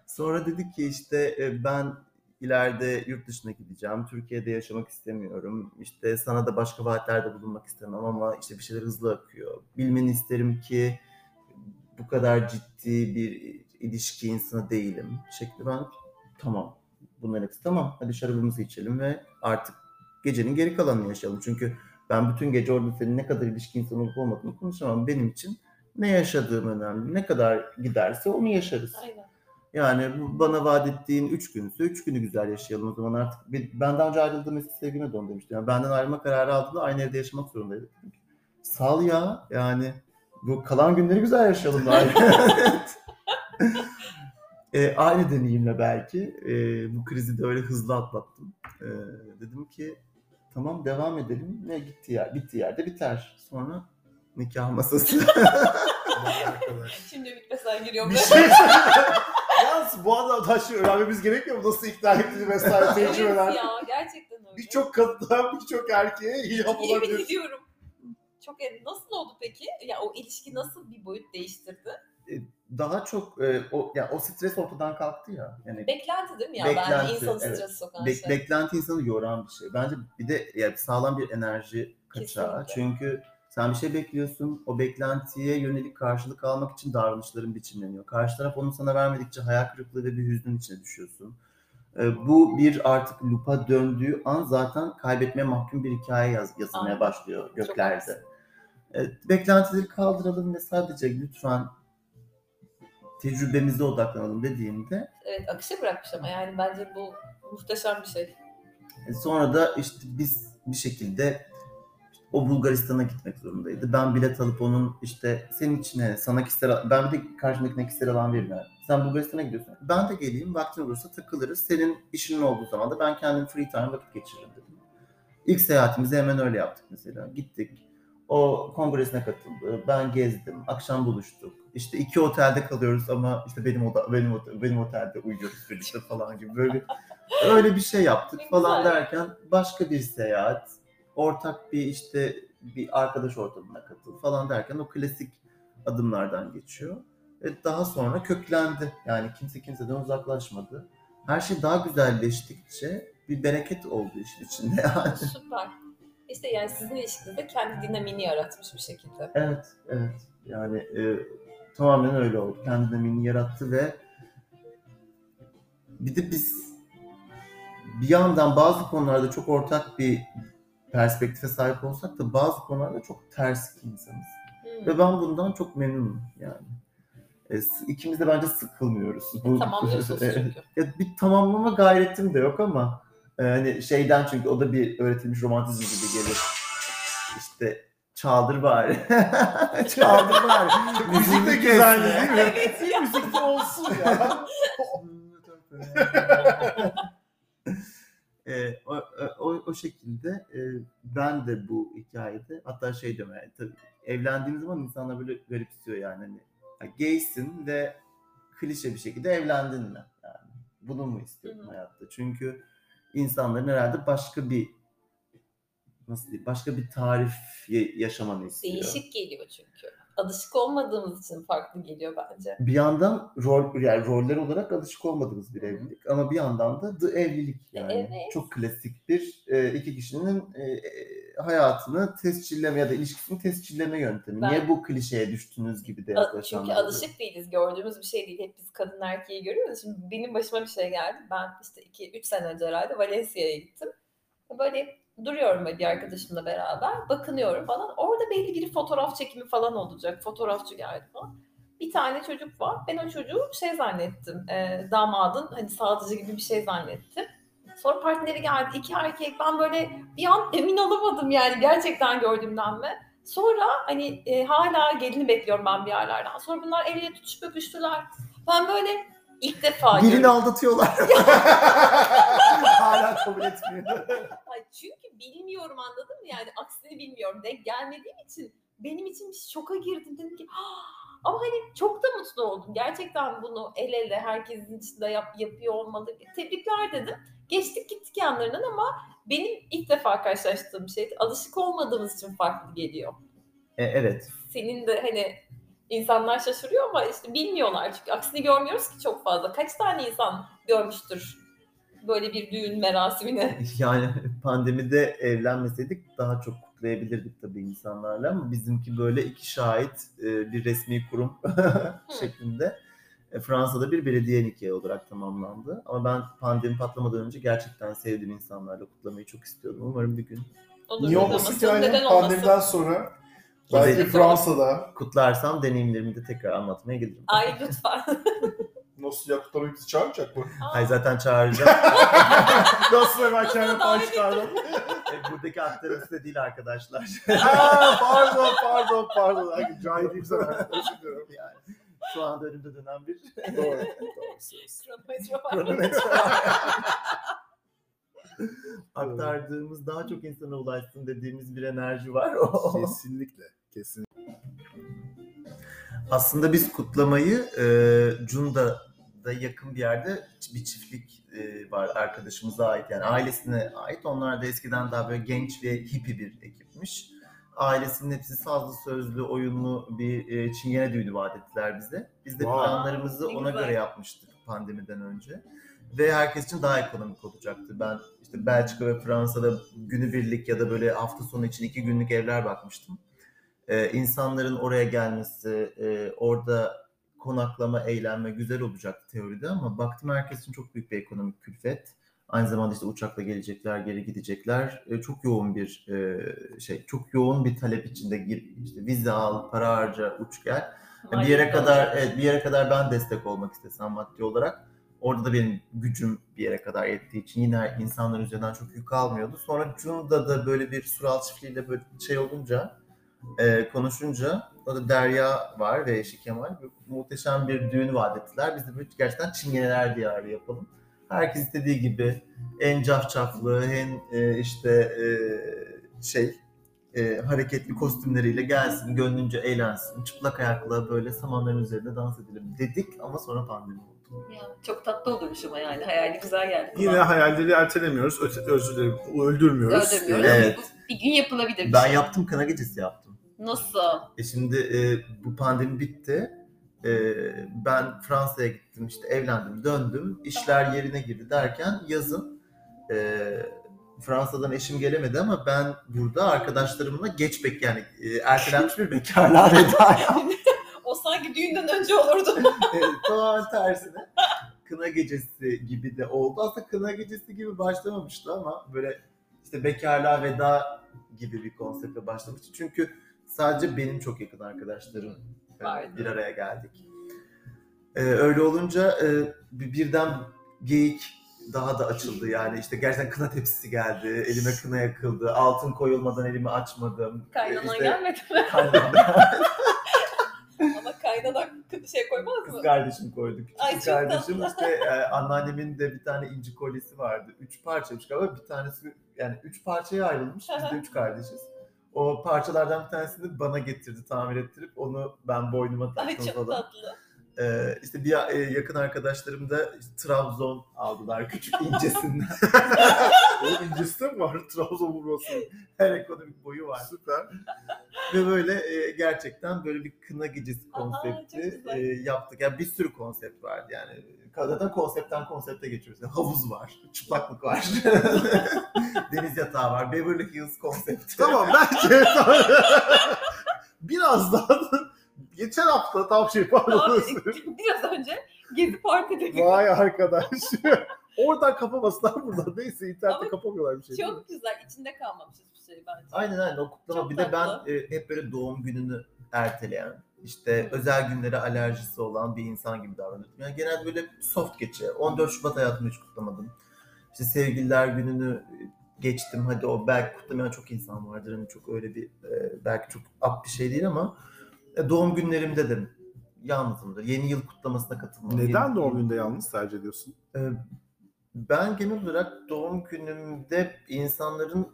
Sonra dedik ki işte e, ben ileride yurt dışına gideceğim. Türkiye'de yaşamak istemiyorum. İşte sana da başka vaatlerde bulunmak istemem ama işte bir şeyler hızlı akıyor. Bilmeni isterim ki bu kadar ciddi bir ilişki insanı değilim. Şekli ben tamam bunların hepsi tamam hadi şarabımızı içelim ve artık gecenin geri kalanını yaşayalım. Çünkü ben bütün gece orada senin ne kadar ilişki insanı olup olmadığını konuşamam. Benim için ne yaşadığım önemli. Ne kadar giderse onu yaşarız. Aynen. Yani bu bana vaat ettiğin üç günse üç günü güzel yaşayalım o zaman artık. Bir- Ben daha önce ayrıldığım eski sevgime dön demiştim. Yani benden ayrılma kararı aldığında aynı evde yaşamak zorundaydık. Sal ya yani bu kalan günleri güzel yaşayalım daha. e, aynı deneyimle belki e, bu krizi de öyle hızlı atlattım. E, dedim ki tamam devam edelim. Ne gitti yer, bittiği yerde biter. Sonra nikah masası. Şimdi Ümit mesela giriyor. Bir şey Yalnız bu adamı taşı öğrenmemiz gerekmiyor mu? Nasıl ikna ettiğini vesaire evet tecrübeler. ya gerçekten öyle. Birçok kadına, birçok erkeğe ilham Yemin olabilir. ediyorum. Çok nasıl oldu peki? Ya o ilişki nasıl bir boyut değiştirdi? daha çok e, o ya o stres ortadan kalktı ya. Yani Beklenti değil mi ya? Beklenti, Bence insanı evet. strese sokan Bek- şey. beklenti insanı yoran bir şey. Bence bir de yani sağlam bir enerji kaçağı. Kesinlikle. Çünkü sen bir şey bekliyorsun. O beklentiye yönelik karşılık almak için davranışların biçimleniyor. Karşı taraf onu sana vermedikçe hayal kırıklığı ve bir hüznün içine düşüyorsun. E, bu bir artık lupa döndüğü an zaten kaybetmeye mahkum bir hikaye yaz, yazılmaya başlıyor göklerde. E, beklentileri kaldıralım ve sadece lütfen tecrübemize odaklanalım dediğimde Evet akışa bırakmış ama yani bence bu muhteşem bir şey. e, sonra da işte biz bir şekilde o Bulgaristan'a gitmek zorundaydı. Ben bilet alıp onun işte senin için hani sana kişisel ben bir de karşımdakine kişisel alan yani. Sen Bulgaristan'a gidiyorsun. Ben de geleyim vaktin olursa takılırız. Senin işinin olduğu zaman da ben kendim free time vakit geçiririm dedim. İlk seyahatimizi hemen öyle yaptık mesela. Gittik. O kongresine katıldı. Ben gezdim. Akşam buluştuk. İşte iki otelde kalıyoruz ama işte benim oda benim ote- benim otelde uyuyoruz birlikte falan gibi böyle öyle bir şey yaptık falan derken başka bir seyahat ortak bir işte bir arkadaş ortamına katıl falan derken o klasik adımlardan geçiyor. Ve daha sonra köklendi. Yani kimse kimseden uzaklaşmadı. Her şey daha güzelleştikçe bir bereket oldu işin içinde yani. Süper. İşte yani sizin ilişkinizde kendi dinamini yaratmış bir şekilde. Evet, evet. Yani e, tamamen öyle oldu. Kendi dinamiğini yarattı ve bir de biz bir yandan bazı konularda çok ortak bir perspektife sahip olsak da bazı konularda çok ters iki insanız. Hmm. Ve ben bundan çok memnunum yani. E, ikimiz de bence sıkılmıyoruz. Bu- Tamamlıyorsunuz Evet. çünkü. Ya bir tamamlama gayretim de yok ama e, hani şeyden çünkü o da bir öğretilmiş romantizm gibi gelir. İşte çaldır bari. çaldır bari. Müzik de güzel değil mi? Evet ya. Müzik de olsun ya. E, o, o, o şekilde e, ben de bu hikayede hatta şey diyorum yani tabii evlendiğim zaman insanlar böyle garipsiyor yani hani ya gaysin ve klişe bir şekilde evlendin mi? Yani bunu mu istiyorsun hayatta? Çünkü insanların herhalde başka bir nasıl diyeyim başka bir tarif ya- yaşamanı istiyor. Değişik geliyor çünkü. Alışık olmadığımız için farklı geliyor bence. Bir yandan rol yani roller olarak alışık olmadığımız bir evlilik ama bir yandan da the evlilik yani Evet. çok klasik bir e, iki kişinin e, e, hayatını tescilleme ya da ilişkisini tescilleme yöntemi. Ben- Niye bu klişeye düştünüz gibi de yaklaşanlar. Çünkü alışık değiliz. Gördüğümüz bir şey değil. Hep biz kadın erkeği görüyoruz. Şimdi benim başıma bir şey geldi. Ben işte 2-3 sene önce herhalde Valencia'ya gittim. Böyle duruyorum bir arkadaşımla beraber. Bakınıyorum falan. Orada belli bir fotoğraf çekimi falan olacak. Fotoğrafçı geldi falan. Bir tane çocuk var. Ben o çocuğu şey zannettim. e, damadın hani sadıcı gibi bir şey zannettim. Sonra partneri geldi. iki erkek. Ben böyle bir an emin olamadım yani gerçekten gördüğümden mi? Sonra hani e, hala gelini bekliyorum ben bir yerlerden. Sonra bunlar el ele tutuşup öpüştüler. Ben böyle ilk defa Birini görüyorum. aldatıyorlar. Hala kabul etmiyor. Ay, Çünkü bilmiyorum anladın mı? Yani aksini bilmiyorum. Denk gelmediğim için benim için bir şoka girdim. Dedim ki "Ah!" ama hani çok da mutlu oldum. Gerçekten bunu el ele herkesin içinde yap, yapıyor olmalı. Tebrikler dedim. Geçtik gittik yanlarından ama benim ilk defa karşılaştığım şey alışık olmadığımız için farklı geliyor. E, evet. senin de hani insanlar şaşırıyor ama işte bilmiyorlar çünkü aksini görmüyoruz ki çok fazla. Kaç tane insan görmüştür böyle bir düğün merasimini? Yani pandemide evlenmeseydik daha çok kutlayabilirdik tabii insanlarla ama bizimki böyle iki şahit e, bir resmi kurum şeklinde e, Fransa'da bir belediye nikahı olarak tamamlandı. Ama ben pandemi patlamadan önce gerçekten sevdiğim insanlarla kutlamayı çok istiyordum. Umarım bir gün Olur, Niye neden olmasın ki yani pandemiden sonra belki Fransa'da kutlarsam deneyimlerimi de tekrar anlatmaya gelirim. Ay lütfen. nasıl ya kutlamayı bizi çağıracak mı? Ay zaten çağıracağım. Nasıl hemen kendime pay çıkardım? E, Buradaki aktarım size değil arkadaşlar. Aa, pardon pardon pardon. Ay, Cahiliyim sana. Özür dilerim. yani, şu anda önümde dönen bir Doğru. Kronometre var. kronometre var. Aktardığımız daha çok insana ulaşsın dediğimiz bir enerji var. O. Kesinlikle. Kesinlikle. Aslında biz kutlamayı e, Cunda'da yakın bir yerde bir çiftlik e, var arkadaşımıza ait yani ailesine ait. Onlar da eskiden daha böyle genç ve hippie bir ekipmiş. Ailesinin hepsi sazlı sözlü oyunlu bir e, çingene düğünü vaat ettiler bize. Biz de Vay. planlarımızı ona göre yapmıştık pandemiden önce. Ve herkes için daha ekonomik olacaktı. Ben işte Belçika ve Fransa'da günübirlik ya da böyle hafta sonu için iki günlük evler bakmıştım. Ee, insanların oraya gelmesi, e, orada konaklama, eğlenme güzel olacaktı teoride ama baktım herkes için çok büyük bir ekonomik külfet. Aynı zamanda işte uçakla gelecekler, geri gidecekler. E, çok yoğun bir e, şey, çok yoğun bir talep içinde gir, işte vize al, para harca, uç gel. Bir yere kadar evet, bir yere kadar ben destek olmak istesem maddi olarak orada da benim gücüm bir yere kadar yettiği için yine insanların üzerinden çok yük almıyordu. Sonra Cunda da böyle bir Sural çiftliğiyle böyle şey olunca e, konuşunca o da Derya var ve eşi Kemal muhteşem bir düğün vaat ettiler. Biz de böyle gerçekten çingeneler diyarı yapalım. Herkes istediği gibi en cafcaflı, en e, işte e, şey e, hareketli kostümleriyle gelsin, gönlünce eğlensin, çıplak ayakla böyle samanların üzerinde dans edelim dedik ama sonra pandemi. Ya, çok tatlı olurmuş ama yani hayali güzel geldi. Yine hayalleri ertelemiyoruz, öte, özür dilerim, öldürmüyoruz. Öldürmüyoruz. Evet. Bu bir gün yapılabilir bir Ben şey. yaptım, kına gecesi yaptım. Nasıl? E şimdi e, bu pandemi bitti. E, ben Fransa'ya gittim, işte evlendim, döndüm. işler yerine girdi derken yazın e, Fransa'dan eşim gelemedi ama ben burada arkadaşlarımla geç bek yani e, ertelenmiş bir bekarlığa veda yaptım. O sanki düğünden önce olurdu. Evet, tamamen tersine. Kına gecesi gibi de oldu. Aslında kına gecesi gibi başlamamıştı ama böyle işte bekarlığa veda gibi bir konseptle başlamıştı. Çünkü sadece benim çok yakın arkadaşlarım e, bir araya geldik. Ee, öyle olunca e, bir- birden geyik daha da açıldı yani işte gerçekten kına tepsisi geldi, elime kına yakıldı, altın koyulmadan elimi açmadım. Kaynanan İşte gelmedi mi? kaynanan şey koymaz Kız mı? kardeşim koyduk. Küçük Ay, kız kardeşim tatlı. işte e, anneannemin de bir tane inci kolyesi vardı. Üç parçaymış galiba bir tanesi yani üç parçaya ayrılmış. Biz de üç kardeşiz. O parçalardan bir tanesini bana getirdi tamir ettirip onu ben boynuma Ay taktım çok falan. tatlı. Ee, işte bir e, yakın arkadaşlarım da işte Trabzon aldılar küçük incesinden. Oğlum incisi de mi var? Trabzon vurması. Her ekonomik boyu var. Süper. Ve böyle e, gerçekten böyle bir kına gecesi Aha, konsepti güzel. e, yaptık. Yani bir sürü konsept vardı yani. Zaten konseptten konsepte geçiyoruz. Yani havuz var, çıplaklık var, deniz yatağı var, Beverly Hills konsepti. Tamam bence birazdan geçen hafta tam şey pardon. Biraz önce Gezi Parti'de Vay arkadaş. Oradan kapamasınlar buradan. Neyse internette Ama kapamıyorlar bir şey. çok güzel. içinde kalmamış hiçbir şey bence. Aynen aynen o kutlama. Çok bir de ben tatlı. e, hep böyle doğum gününü erteleyen, işte özel günlere alerjisi olan bir insan gibi davranıyordum. Yani genelde böyle soft geçe. 14 Şubat hayatımda hiç kutlamadım. İşte sevgililer gününü geçtim. Hadi o belki kutlamayan çok insan vardır. Hani çok öyle bir e, belki çok up bir şey değil ama e, doğum günlerimde de yalnızımdır. Yeni yıl kutlamasına katılmam. Neden Yeni- doğum günde yalnız tercih ediyorsun? Ee, Ben genel olarak doğum günümde insanların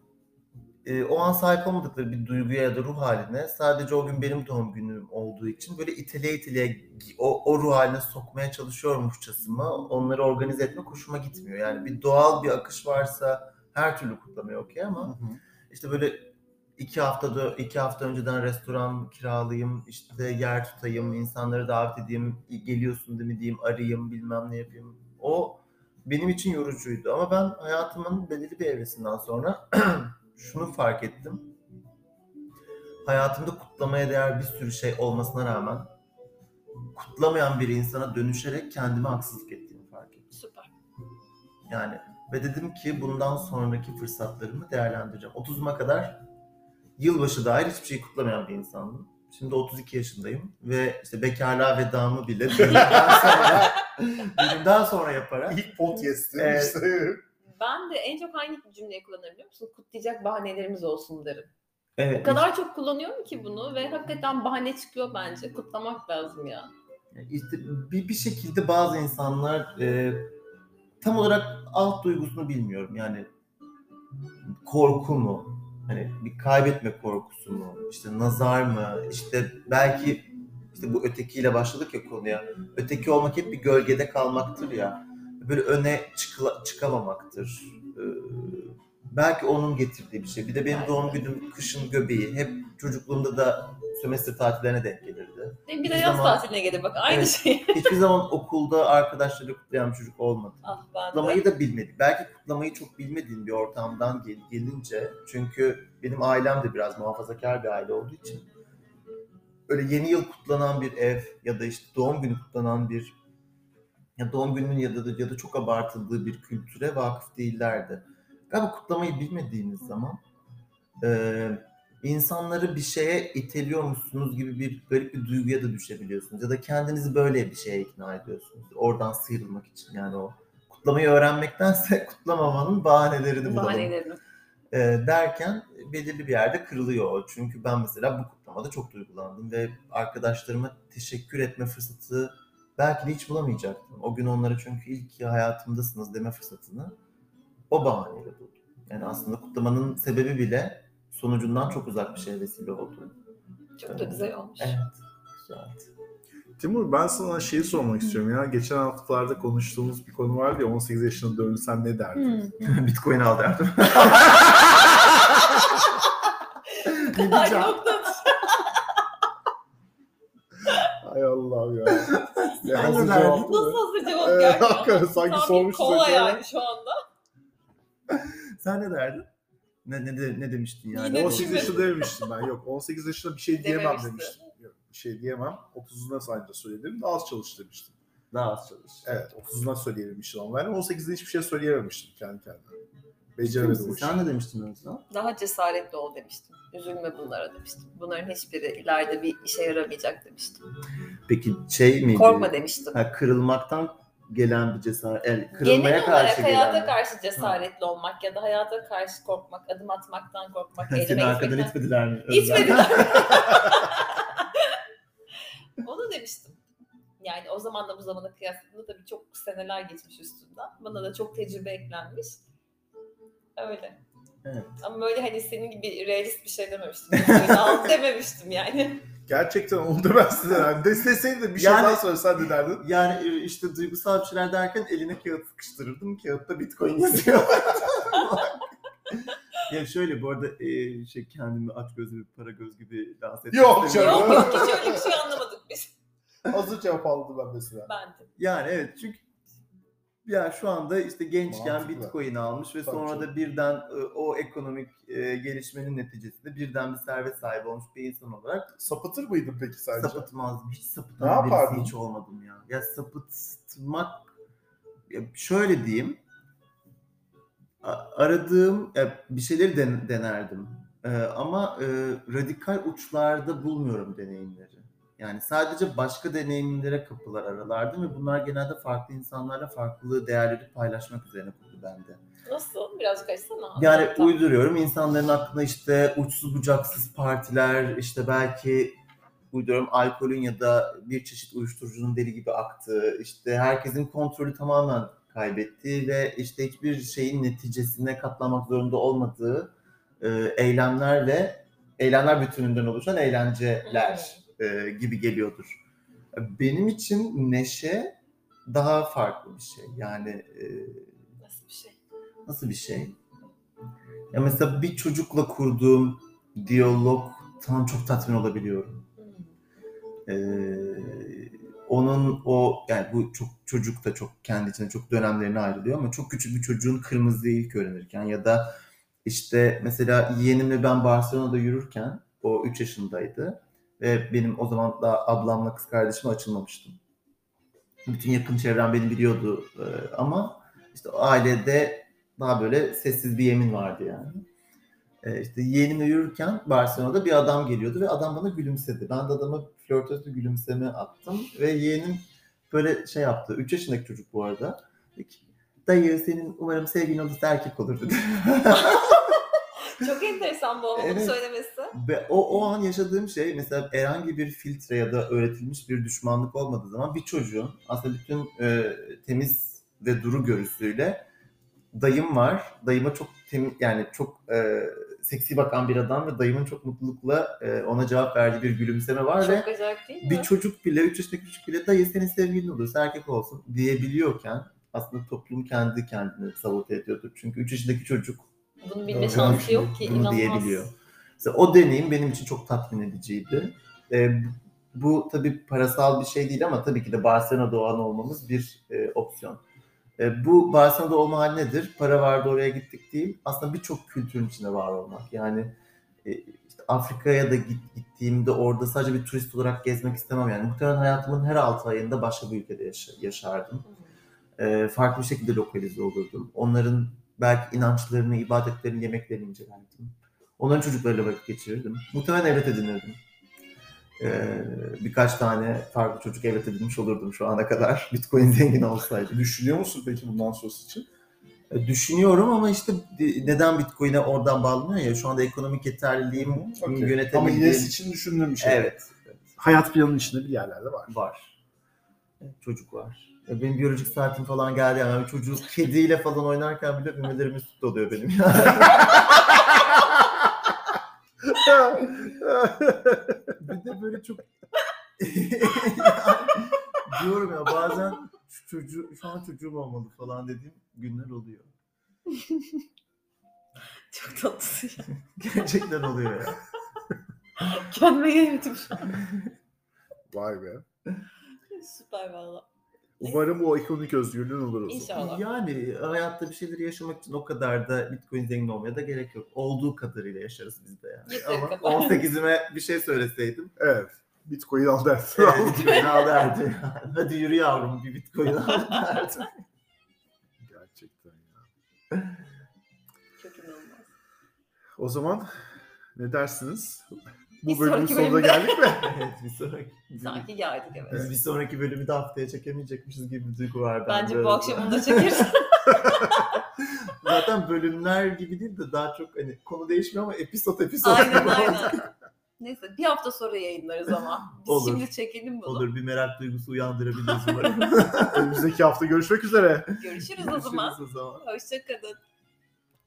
e, o an sahip olmadıkları bir duyguya ya da ruh haline sadece o gün benim doğum günüm olduğu için böyle itele itele o, o ruh haline sokmaya çalışıyormuşçasına onları organize etme hoşuma gitmiyor. Yani bir doğal bir akış varsa her türlü kutlamaya okey ama işte böyle iki haftada iki hafta önceden restoran kiralayayım, işte yer tutayım, insanları davet edeyim, geliyorsun değil mi diyeyim, arayayım, bilmem ne yapayım. O benim için yorucuydu ama ben hayatımın belirli bir evresinden sonra şunu fark ettim. Hayatımda kutlamaya değer bir sürü şey olmasına rağmen kutlamayan bir insana dönüşerek kendime haksızlık ettiğimi fark ettim. Süper. Yani ve dedim ki bundan sonraki fırsatlarımı değerlendireceğim. 30'uma kadar yılbaşı dahil hiçbir şey kutlamayan bir insandım. Şimdi 32 yaşındayım ve işte bekarlığa vedamı bile düğünden sonra, düğünden sonra yaparak İlk podcast'im Evet. işte. Ben de en çok hangi cümleyi kullanırım biliyor musun? Kutlayacak bahanelerimiz olsun derim. O evet, kadar çok kullanıyorum ki bunu ve hakikaten bahane çıkıyor bence. Kutlamak lazım ya. işte bir, bir şekilde bazı insanlar e, tam olarak alt duygusunu bilmiyorum. Yani korku mu? Hani bir kaybetme korkusu mu? İşte nazar mı? İşte belki işte bu ötekiyle başladık ya konuya. Öteki olmak hep bir gölgede kalmaktır ya. Böyle öne çıkla- çıkamamaktır. Ee, belki onun getirdiği bir şey. Bir de benim doğum de. günüm kışın göbeği. Hep çocukluğumda da sömestr tatillerine denk gelirdi. Bir de yaz zaman- tatiline gelir bak aynı Evet. şey. Hiçbir zaman okulda arkadaşlarıyla kutlayan bir çocuk olmadı. ah ben de. Kutlamayı da bilmedik. Belki kutlamayı çok bilmediğim bir ortamdan gel- gelince çünkü benim ailem de biraz muhafazakar bir aile olduğu için öyle yeni yıl kutlanan bir ev ya da işte doğum günü kutlanan bir ya doğum gününün ya da ya da çok abartıldığı bir kültüre vakıf değillerdi. Galiba kutlamayı bilmediğiniz zaman e, insanları bir şeye iteliyormuşsunuz gibi bir garip bir duyguya da düşebiliyorsunuz. Ya da kendinizi böyle bir şeye ikna ediyorsunuz. Oradan sıyrılmak için yani o kutlamayı öğrenmektense kutlamamanın bahanelerini bulalım Bahanelerini. e, derken belirli bir yerde kırılıyor. Çünkü ben mesela bu kutlamada çok duygulandım ve arkadaşlarıma teşekkür etme fırsatı belki de hiç bulamayacaktım. O gün onlara çünkü ilk hayatımdasınız deme fırsatını o bahaneyle buldum. Yani aslında kutlamanın sebebi bile sonucundan çok uzak bir şeye vesile oldu. Çok da güzel olmuş. Evet, güzel. Timur ben sana şeyi sormak istiyorum ya. Geçen haftalarda konuştuğumuz bir konu vardı ya 18 yaşına dönsen ne derdin? Hmm. Bitcoin al derdim. Ne Ay. Ay Allah'ım ya. Ne Sen hazır cevap Nasıl hazır cevap geldi? sanki sormuşuz Kova yani şu anda. Sen ne derdin? Ne, ne, ne demiştin yani? Yine 18 düşünmedim. yaşında dememiştim ben. Yok 18 yaşında bir şey diyemem Dememişti. demiştim. Yok, bir şey diyemem. 30'unda sadece söyledim. Daha az çalış demiştim. Daha az çalış. Evet 30'unda söyleyememiştim ama ben 18'de hiçbir şey söyleyememiştim kendi kendime. Beceremedim. Sen ne demiştin Özlem? Daha cesaretli ol demiştim. Üzülme bunlara demiştim. Bunların hiçbiri ileride bir işe yaramayacak demiştim. Peki şey miydi? Korkma demiştim. Ha, kırılmaktan gelen bir cesaret. El, kırılmaya Genel karşı olarak gelen. hayata karşı cesaretli olmak ya da hayata karşı korkmak, adım atmaktan korkmak, Seni eyleme arkadan itmediler mi? İtmediler. Onu demiştim. Yani o zaman da bu zamana kıyasladığında tabii çok seneler geçmiş üstünden. Bana da çok tecrübe eklenmiş. Öyle. Evet. Ama böyle hani senin gibi realist bir şey dememiştim. Böyle al dememiştim yani. Gerçekten onu da ben size derdim. Desleseydin de bir şey Yani- daha söylesen de derdin. Yani e, işte duygusal bir şeyler derken eline kağıt sıkıştırırdım. Kağıtta bitcoin yazıyor. ya şöyle bu arada e, şey kendimi aç gözlü bir para göz gibi lanse etmek Yok canım. Yok hiç öyle bir şey anlamadık biz. Hazır cevap aldım ben mesela. Ben de. Yani evet çünkü ya şu anda işte gençken Mantıklı. Bitcoin almış ve Tabii sonra canım. da birden e, o ekonomik e, gelişmenin neticesinde birden bir servet sahibi olmuş bir insan olarak Sapıtır mıydın peki sence? sapıtmazdım. Hiç Ne sapıtan birisi yapardın? hiç olmadım ya. Ya sapıtmak şöyle diyeyim. Aradığım bir şeyleri den- denerdim. Ee, ama e, radikal uçlarda bulmuyorum deneyimleri. Yani sadece başka deneyimlere kapılar aralardım ve bunlar genelde farklı insanlarla farklı değerleri paylaşmak üzerine kurdu bende. Nasıl? Birazcık açsana. Yani Tamam. uyduruyorum insanların aklına işte uçsuz bucaksız partiler, işte belki uyduruyorum alkolün ya da bir çeşit uyuşturucunun deli gibi aktığı, işte herkesin kontrolü tamamen kaybettiği ve işte hiçbir şeyin neticesine katlanmak zorunda olmadığı e, eylemler ve eylemler bütününden oluşan eğlenceler e, gibi geliyordur. Benim için neşe daha farklı bir şey. Yani e, Nasıl bir şey? Nasıl bir şey? Ya mesela bir çocukla kurduğum diyalogtan çok tatmin olabiliyorum. Hmm. Ee, onun o yani bu çok çocuk da çok kendi içinde çok dönemlerine ayrılıyor ama çok küçük bir çocuğun kırmızı ilk öğrenirken ya da işte mesela yeğenimle ben Barcelona'da yürürken o 3 yaşındaydı ve benim o zaman da ablamla kız kardeşime açılmamıştım. Bütün yakın çevrem beni biliyordu ee, ama işte ailede daha böyle sessiz bir yemin vardı yani. Ee, işte yeğenimle yürürken Barcelona'da bir adam geliyordu ve adam bana gülümsedi. Ben de adama flörtöz bir gülümseme attım ve yeğenim böyle şey yaptı. 3 yaşındaki çocuk bu arada. Dayı senin umarım sevgilin olursa erkek olur dedi. Çok enteresan bu Evet. söylemesi. Ve o, o an yaşadığım şey mesela herhangi bir filtre ya da öğretilmiş bir düşmanlık olmadığı zaman bir çocuğun aslında bütün e, temiz ve duru görüsüyle dayım var. Dayıma çok temiz yani çok e, seksi bakan bir adam ve dayımın çok mutlulukla e, ona cevap verdiği bir gülümseme var ve Çok acayip değil mi? bir çocuk bile 3 yaşındaki çocuk bile dayı senin sevgilin olursa erkek olsun diyebiliyorken aslında toplum kendi kendini sabote ediyordur. Çünkü 3 yaşındaki çocuk Bunun bilme Doğru. şansı yok ki. bunu inanılmaz. diyebiliyor. O deneyim benim için çok tatmin ediciydi. E, bu- tabii parasal bir şey değil ama tabii ki de Barcelona'da doğan olmamız bir e, opsiyon. E, bu Barcelona'da olma hali nedir? Para vardı oraya gittik değil. Aslında birçok kültürün içinde var olmak. Yani e, işte Afrika'ya da git, gittiğimde orada sadece bir turist olarak gezmek istemem yani. Muhtemelen hayatımın her 6 ayında başka bir ülkede yaşa- yaşardım. Ee, farklı bir şekilde lokalize olurdum. Onların belki inançlarını, ibadetlerini, yemeklerini incelerdim. Onların çocuklarıyla vakit geçirirdim. Muhtemelen evlat edinirdim. Ee, birkaç tane farklı çocuk evlat edinmiş olurdum şu ana kadar. Bitcoin zengin olsaydı. Düşünüyor musun peki bundan sonrası için? E, Düşünüyorum ama işte neden Bitcoin'e oradan bağlanıyor ya şu anda ekonomik yeterliliğim Okey. Ama yönetebildiğim... ilerisi için düşündüğüm bir şey. Evet, evet, Hayat planının içinde bir yerlerde var. var. Çocuk var. E, Benim biyolojik saatim falan geldi yani bir çocuk kediyle falan oynarken bile ümelerim üst oluyor benim yani. bir de böyle çok diyorum ya bazen şu çocuğu, şu an çocuğum olmalı falan dediğim günler oluyor. Çok tatlısın ya. Gerçekten oluyor ya. Kendime gelemedim şu an. Vay be. Süper valla. Umarım o ekonomik özgürlüğün olur o zaman. İnşallah. Yani hayatta bir şeyleri yaşamak için o kadar da Bitcoin zengin olmaya da gerek yok. Olduğu kadarıyla yaşarız biz de yani. Yeteri Ama kadar. 18'ime bir şey söyleseydim. Evet. Bitcoin al dersin. Evet, Bitcoin al derdi. Hadi yürü yavrum bir Bitcoin al derdi. Gerçekten ya. Çok inanılmaz. O zaman ne dersiniz? Bu Bir bölümün sonraki sonuna bölümde. geldik mi? evet bir sonraki. Sanki geldik evet. Biz bir sonraki bölümü de haftaya çekemeyecekmişiz gibi bir duygu var bende. Bence bu akşam onu da çekeriz. Zaten bölümler gibi değil de daha çok hani konu değişmiyor ama episod episod. aynen aynen. Neyse bir hafta sonra yayınlarız ama. Biz Olur. şimdi çekelim bunu. Olur bir merak duygusu uyandırabiliriz umarım. Önümüzdeki hafta görüşmek üzere. Görüşürüz o zaman. Görüşürüz o zaman. Hoşçakalın.